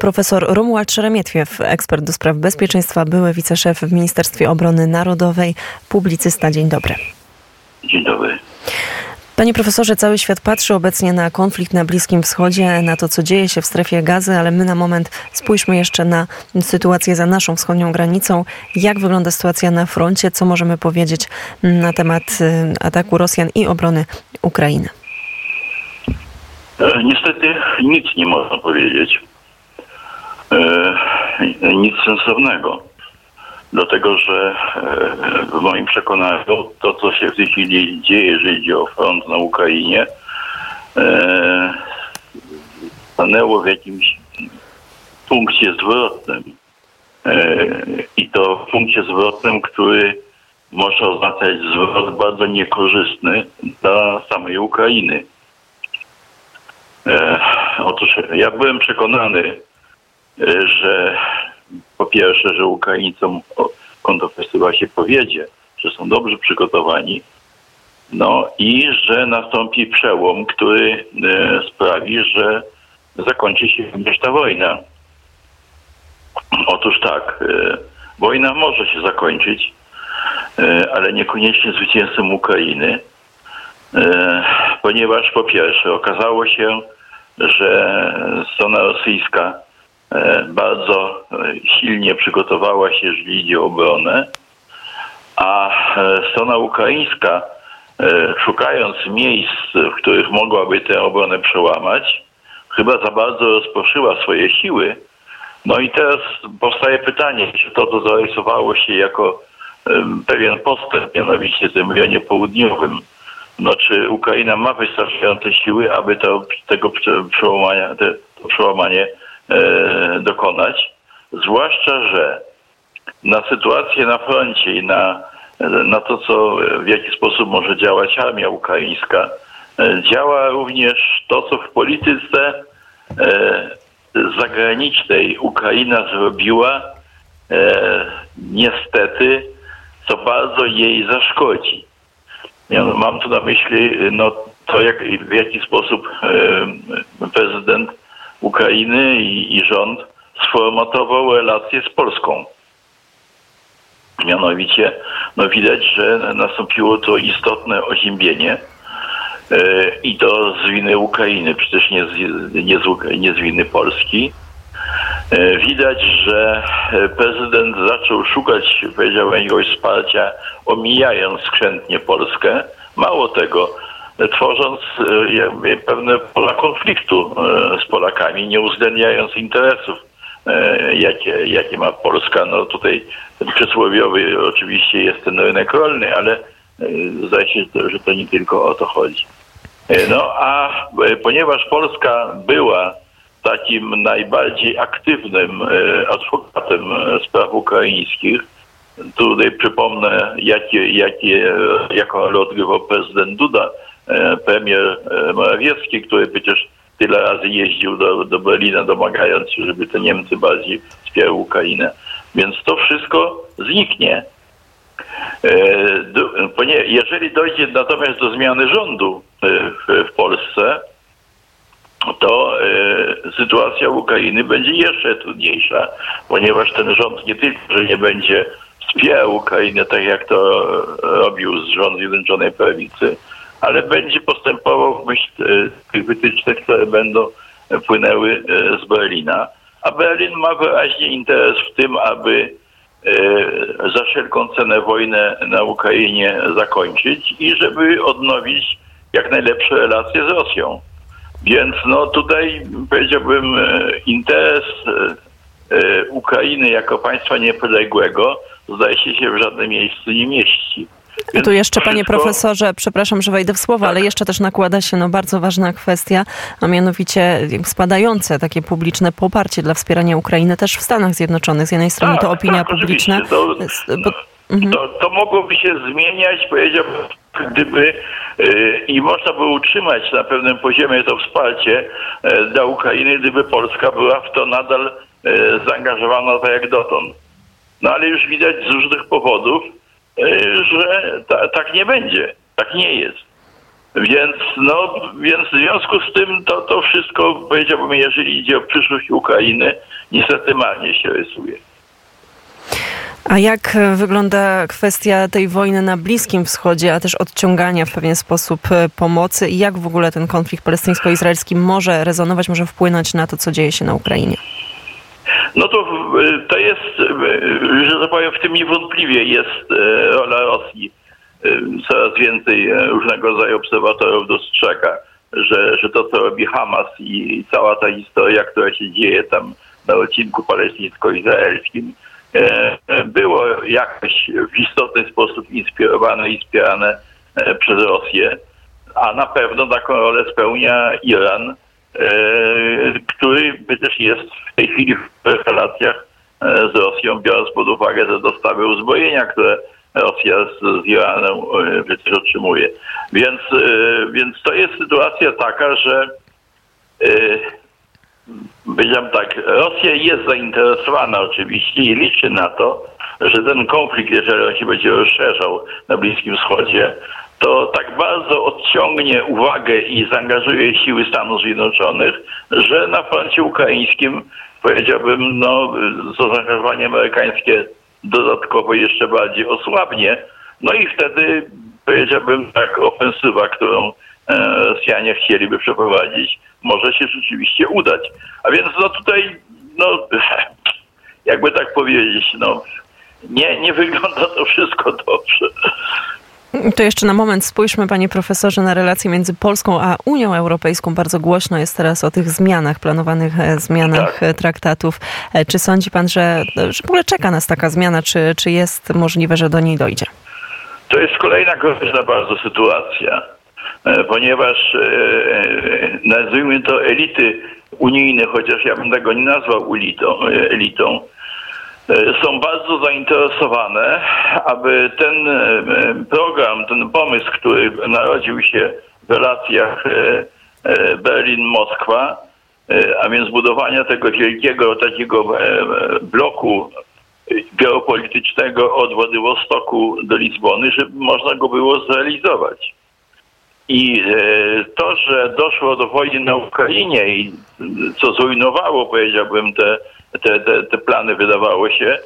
Profesor Romuald Szeremietwiew, ekspert do spraw bezpieczeństwa, były wiceszef w Ministerstwie Obrony Narodowej, publicysta. Dzień dobry. Dzień dobry. Panie profesorze, cały świat patrzy obecnie na konflikt na Bliskim Wschodzie, na to, co dzieje się w strefie gazy, ale my na moment spójrzmy jeszcze na sytuację za naszą wschodnią granicą. Jak wygląda sytuacja na froncie? Co możemy powiedzieć na temat y, ataku Rosjan i obrony Ukrainy? E, niestety nic nie można powiedzieć. E, nic sensownego. Dlatego, że e, w moim przekonaniu to, co się w tej chwili dzieje, jeżeli chodzi o front na Ukrainie, e, stanęło w jakimś punkcie zwrotnym. I to w punkcie zwrotnym, który może oznaczać zwrot bardzo niekorzystny dla samej Ukrainy. Otóż ja byłem przekonany, że po pierwsze, że Ukraińcom kontrfestywa się powiedzie, że są dobrze przygotowani, no i że nastąpi przełom, który e, sprawi, że zakończy się również ta wojna. Otóż tak, e, wojna może się zakończyć, e, ale niekoniecznie zwycięstwem Ukrainy, ponieważ po pierwsze okazało się, że strona rosyjska bardzo e, silnie przygotowała się, jeżeli idzie o obronę, a e, strona ukraińska, szukając miejsc, w których mogłaby tę obronę przełamać, chyba za bardzo rozproszyła swoje siły. No i teraz powstaje pytanie, czy to, co zarysowało się jako pewien postęp, mianowicie w tym rejonie południowym, no czy Ukraina ma wystarczające siły, aby to, tego przełamania, to przełamanie E, dokonać. Zwłaszcza, że na sytuację na froncie i na, na to, co, w jaki sposób może działać armia ukraińska, e, działa również to, co w polityce e, zagranicznej Ukraina zrobiła, niestety, co bardzo jej zaszkodzi. Mam tu na myśli no, to, jak, w jaki sposób prezydent Ukrainy i, i rząd sformatował relacje z Polską. Mianowicie, no widać, że nastąpiło to istotne oziębienie e, i to z winy Ukrainy, przecież nie z, nie z, nie z winy Polski. E, widać, że prezydent zaczął szukać, powiedziałbym, jakiegoś wsparcia, omijając skrzętnie Polskę. Mało tego, tworząc e, pewne pola konfliktu e, z Polakami, nie uwzględniając interesów, e, jakie, jakie ma Polska. No tutaj przysłowiowy oczywiście jest ten rynek rolny, ale zdaje się, że to nie tylko o to chodzi. No a ponieważ Polska była takim najbardziej aktywnym adwokatem spraw ukraińskich, tutaj przypomnę, jakie, jakie, jaką rolę odgrywał prezydent Duda premier e, Morawiecki, który przecież tyle razy jeździł do, do Berlina, domagając się, żeby te Niemcy bardziej wspierały Ukrainę. Więc to wszystko zniknie. E, jeżeli dojdzie natomiast do zmiany rządu w, Polsce, to sytuacja Ukrainy będzie jeszcze trudniejsza, ponieważ ten rząd nie tylko, że nie będzie wspierał Ukrainę tak jak to robił rząd Zjednoczonej Prawicy, ale będzie postępował w myśl e, tych wytycznych, które będą płynęły e, z Berlina. A Berlin ma wyraźnie interes w tym, aby e, za wszelką cenę wojnę na Ukrainie zakończyć i żeby odnowić jak najlepsze relacje z Rosją. Więc no tutaj powiedziałbym interes Ukrainy jako państwa niepodległego zdaje się się w żadnym miejscu nie mieści. Tu jeszcze, panie profesorze, przepraszam, że wejdę w słowo, tak. ale jeszcze też nakłada się no, bardzo ważna kwestia, a mianowicie spadające takie publiczne poparcie dla wspierania Ukrainy też w Stanach Zjednoczonych. Z jednej strony tak, to opinia tak, publiczna. To, bo, mhm. to, to mogłoby się zmieniać, powiedziałbym, gdyby yy, i można by utrzymać na pewnym poziomie to wsparcie yy, dla Ukrainy, gdyby Polska była w to nadal yy, zaangażowana tak jak dotąd. No ale już widać z różnych powodów, Y, że ta, tak nie będzie. Tak nie jest. Więc, no, więc w związku z tym to, to wszystko, powiedziałbym, jeżeli idzie o przyszłość Ukrainy, niestety marnie się rysuje. A jak wygląda kwestia tej wojny na Bliskim Wschodzie, a też odciągania w pewien sposób e, pomocy i jak w ogóle ten konflikt palestyńsko-izraelski może rezonować, może wpłynąć na to, co dzieje się na Ukrainie? No to, to jest, że tak powiem, w tym niewątpliwie jest e, rola Rosji. E, coraz więcej różnego rodzaju obserwatorów dostrzega, że, że to, co robi Hamas i cała ta historia, która się dzieje tam na odcinku palestyńsko-izraelskim, E, było jakoś w istotny sposób inspirowane i wspierane e, przez Rosję, a na pewno taką rolę spełnia Iran, e, który też jest w tej chwili w relacjach z Rosją, biorąc pod uwagę te dostawy uzbrojenia, które Rosja z, z Iranem przecież otrzymuje. Więc, więc to jest sytuacja taka, że Powiedziałem tak, Rosja jest zainteresowana oczywiście i liczy na to, że ten konflikt, jeżeli on się będzie rozszerzał na Bliskim Wschodzie, to tak bardzo odciągnie uwagę i zaangażuje siły Stanów Zjednoczonych, że na froncie ukraińskim powiedziałbym, no, to zaangażowanie amerykańskie dodatkowo jeszcze bardziej osłabnie. No i wtedy powiedziałbym tak, ofensywa, którą e, Rosjanie chcieliby przeprowadzić, może się rzeczywiście udać. A więc no tutaj, no jakby tak powiedzieć, no nie, nie wygląda to wszystko dobrze. To jeszcze na moment spójrzmy, panie profesorze, na relacje między Polską a Unią Europejską. Bardzo głośno jest teraz o tych zmianach, planowanych e, zmianach tak. traktatów. E, czy sądzi pan, że, że w ogóle czeka nas taka zmiana? Czy, czy jest możliwe, że do niej dojdzie? To jest kolejna groźna bardzo sytuacja. E, ponieważ e, e, nazwijmy to elity unijne, chociaż ja bym tego nie nazwał elitą, elitą są bardzo zainteresowane, aby ten program, ten pomysł, który narodził się w relacjach Berlin-Moskwa, a więc budowania tego wielkiego takiego bloku geopolitycznego od Władywostoku do Lizbony, żeby można go było zrealizować. I e, to, że doszło do wojny na Ukrainie i co zrujnowało, powiedziałbym, te, te, te, te plany, wydawało się,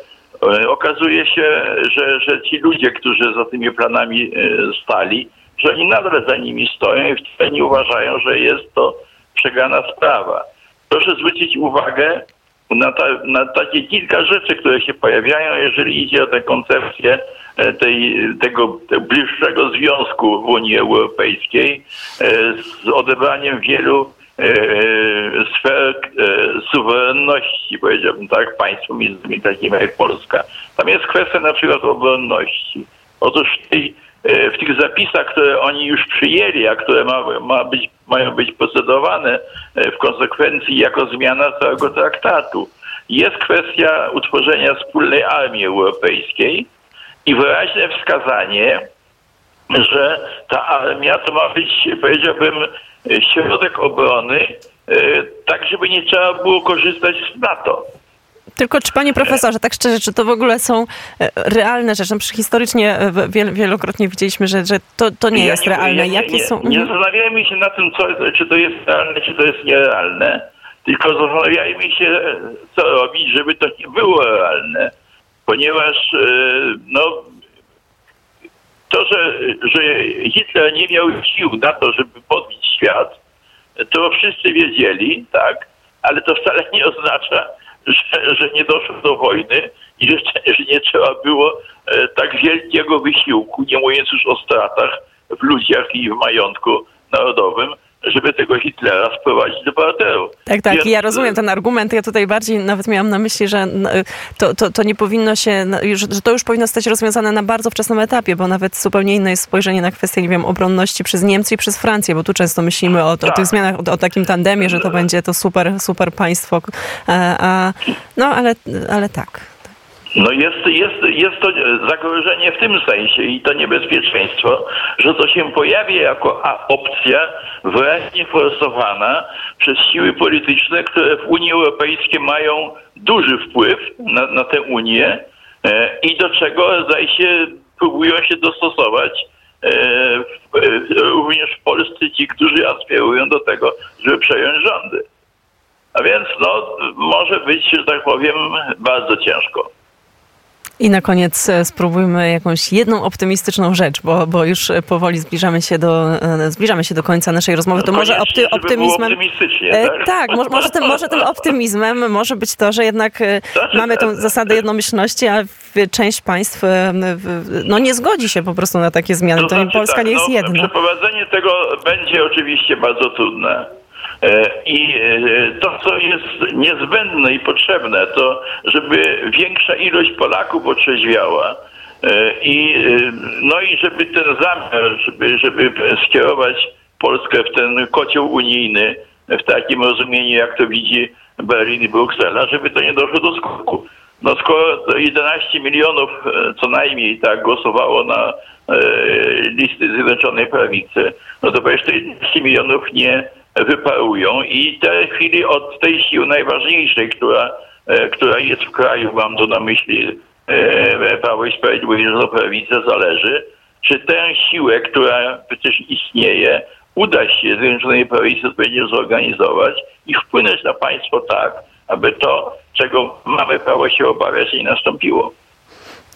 e, okazuje się, że, że ci ludzie, którzy za tymi planami e, stali, że oni nadal za nimi stoją i wcale nie uważają, że jest to przegrana sprawa. Proszę zwrócić uwagę na, ta, na takie kilka rzeczy, które się pojawiają, jeżeli idzie o tę koncepcję E, tej, tego, bliższego związku w Unii Europejskiej z odebraniem wielu sfer suwerenności, powiedziałbym tak, państwom między takim jak Polska. Tam jest kwestia na przykład obronności. Otóż w, tej, w tych zapisach, które oni już przyjęli, a które ma, ma być, mają być procedowane w konsekwencji jako zmiana całego traktatu, jest kwestia utworzenia wspólnej armii europejskiej, i wyraźne wskazanie, że ta armia to ma być, powiedziałbym, środek obrony, e, tak żeby nie trzeba było korzystać z NATO. Tylko czy panie profesorze, tak szczerze, czy to w ogóle są e, realne rzeczy? Historycznie e, wielokrotnie widzieliśmy, że, że to, to nie ja jest nie, realne. Ja, Jakie nie, są... Nie zastanawiajmy się na tym, co, czy to jest realne, czy to jest nierealne, tylko zastanawiajmy się, co robić, żeby to nie było realne ponieważ no, to, że, że Hitler nie miał sił na to, żeby podbić świat, to wszyscy wiedzieli, tak, ale to wcale nie oznacza, że, że nie doszło do wojny i że, że nie trzeba było e, tak wielkiego wysiłku, nie mówiąc już o stratach w ludziach i w majątku narodowym, żeby tego Hitlera sprowadzić do parteru. Tak, tak. Więc... Ja rozumiem ten argument. Ja tutaj bardziej nawet miałam na myśli, że to, to, to nie powinno się, że to już powinno zostać rozwiązane na bardzo wczesnym etapie, bo nawet zupełnie inne jest spojrzenie na kwestię, nie wiem, obronności przez Niemcy i przez Francję, bo tu często myślimy o, tak. o tych zmianach, o, o, takim tandemie, że to będzie to super, super państwo. A, a, no, ale, ale tak. No jest, jest, jest to zagrożenie w tym sensie i to niebezpieczeństwo, że to się pojawia jako opcja wyraźnie forsowana przez siły polityczne, które w Unii Europejskiej mają duży wpływ na, na tę Unię e, i do czego zdaje się próbują się dostosować również w Polsce ci, którzy aspirują do tego, żeby przejąć rządy. A więc no, może być, że tak powiem, bardzo ciężko. I na koniec e, spróbujmy jakąś jedną optymistyczną rzecz, bo, bo już powoli zbliżamy się do, e, zbliżamy się do końca naszej rozmowy. To no może opty, optymizmem. E, tak, tak może, może, tym, może tym optymizmem może być to, że jednak tak. mamy tą zasadę jednomyślności, a część państw no, nie zgodzi się po prostu na takie zmiany. To, to znaczy, Polska tak, nie jest no, jedna. Przeprowadzenie tego będzie oczywiście bardzo trudne. E, I e, to, co jest niezbędne i potrzebne, to żeby większa ilość Polaków otrzeźwiała. E, I, no i żeby ten zamiar, żeby, żeby skierować Polskę w ten kocioł unijny, w takim rozumieniu, jak to widzi Berlin i Bruksela, żeby to nie doszło do skutku. No skoro 11 milionów co najmniej tak głosowało na listy Zjednoczonej Prawicy, no to przecież te 11 milionów nie wyparują i w tej chwili od tej siły najważniejszej, która, e, która jest w kraju, mam tu na myśli e, Prawo i Sprawiedliwość, że prawica zależy, czy tę siłę, która przecież istnieje, uda się Zjednoczonej Prawicy odpowiednio zorganizować i wpłynąć na państwo tak, aby to, czego mamy prawo się obawiać, nie nastąpiło.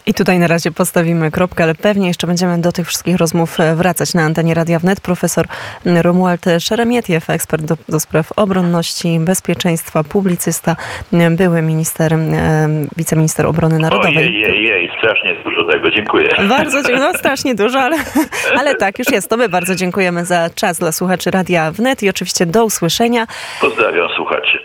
I tutaj na razie postawimy kropkę, ale pewnie jeszcze będziemy do tych wszystkich rozmów e, wracać na antenie Radia Wnet. Profesor Romuald Szeremietiew, ekspert do, do spraw obronności, bezpieczeństwa, publicysta, były minister, e, wiceminister obrony narodowej. Ojej, jej, jej, strasznie dużo tego, dziękuję. Bardzo dziękuję, no strasznie dużo, ale, ale tak, już jest. To my bardzo dziękujemy za czas dla słuchaczy Radia Wnet i oczywiście do usłyszenia. Pozdrawiam słuchaczy.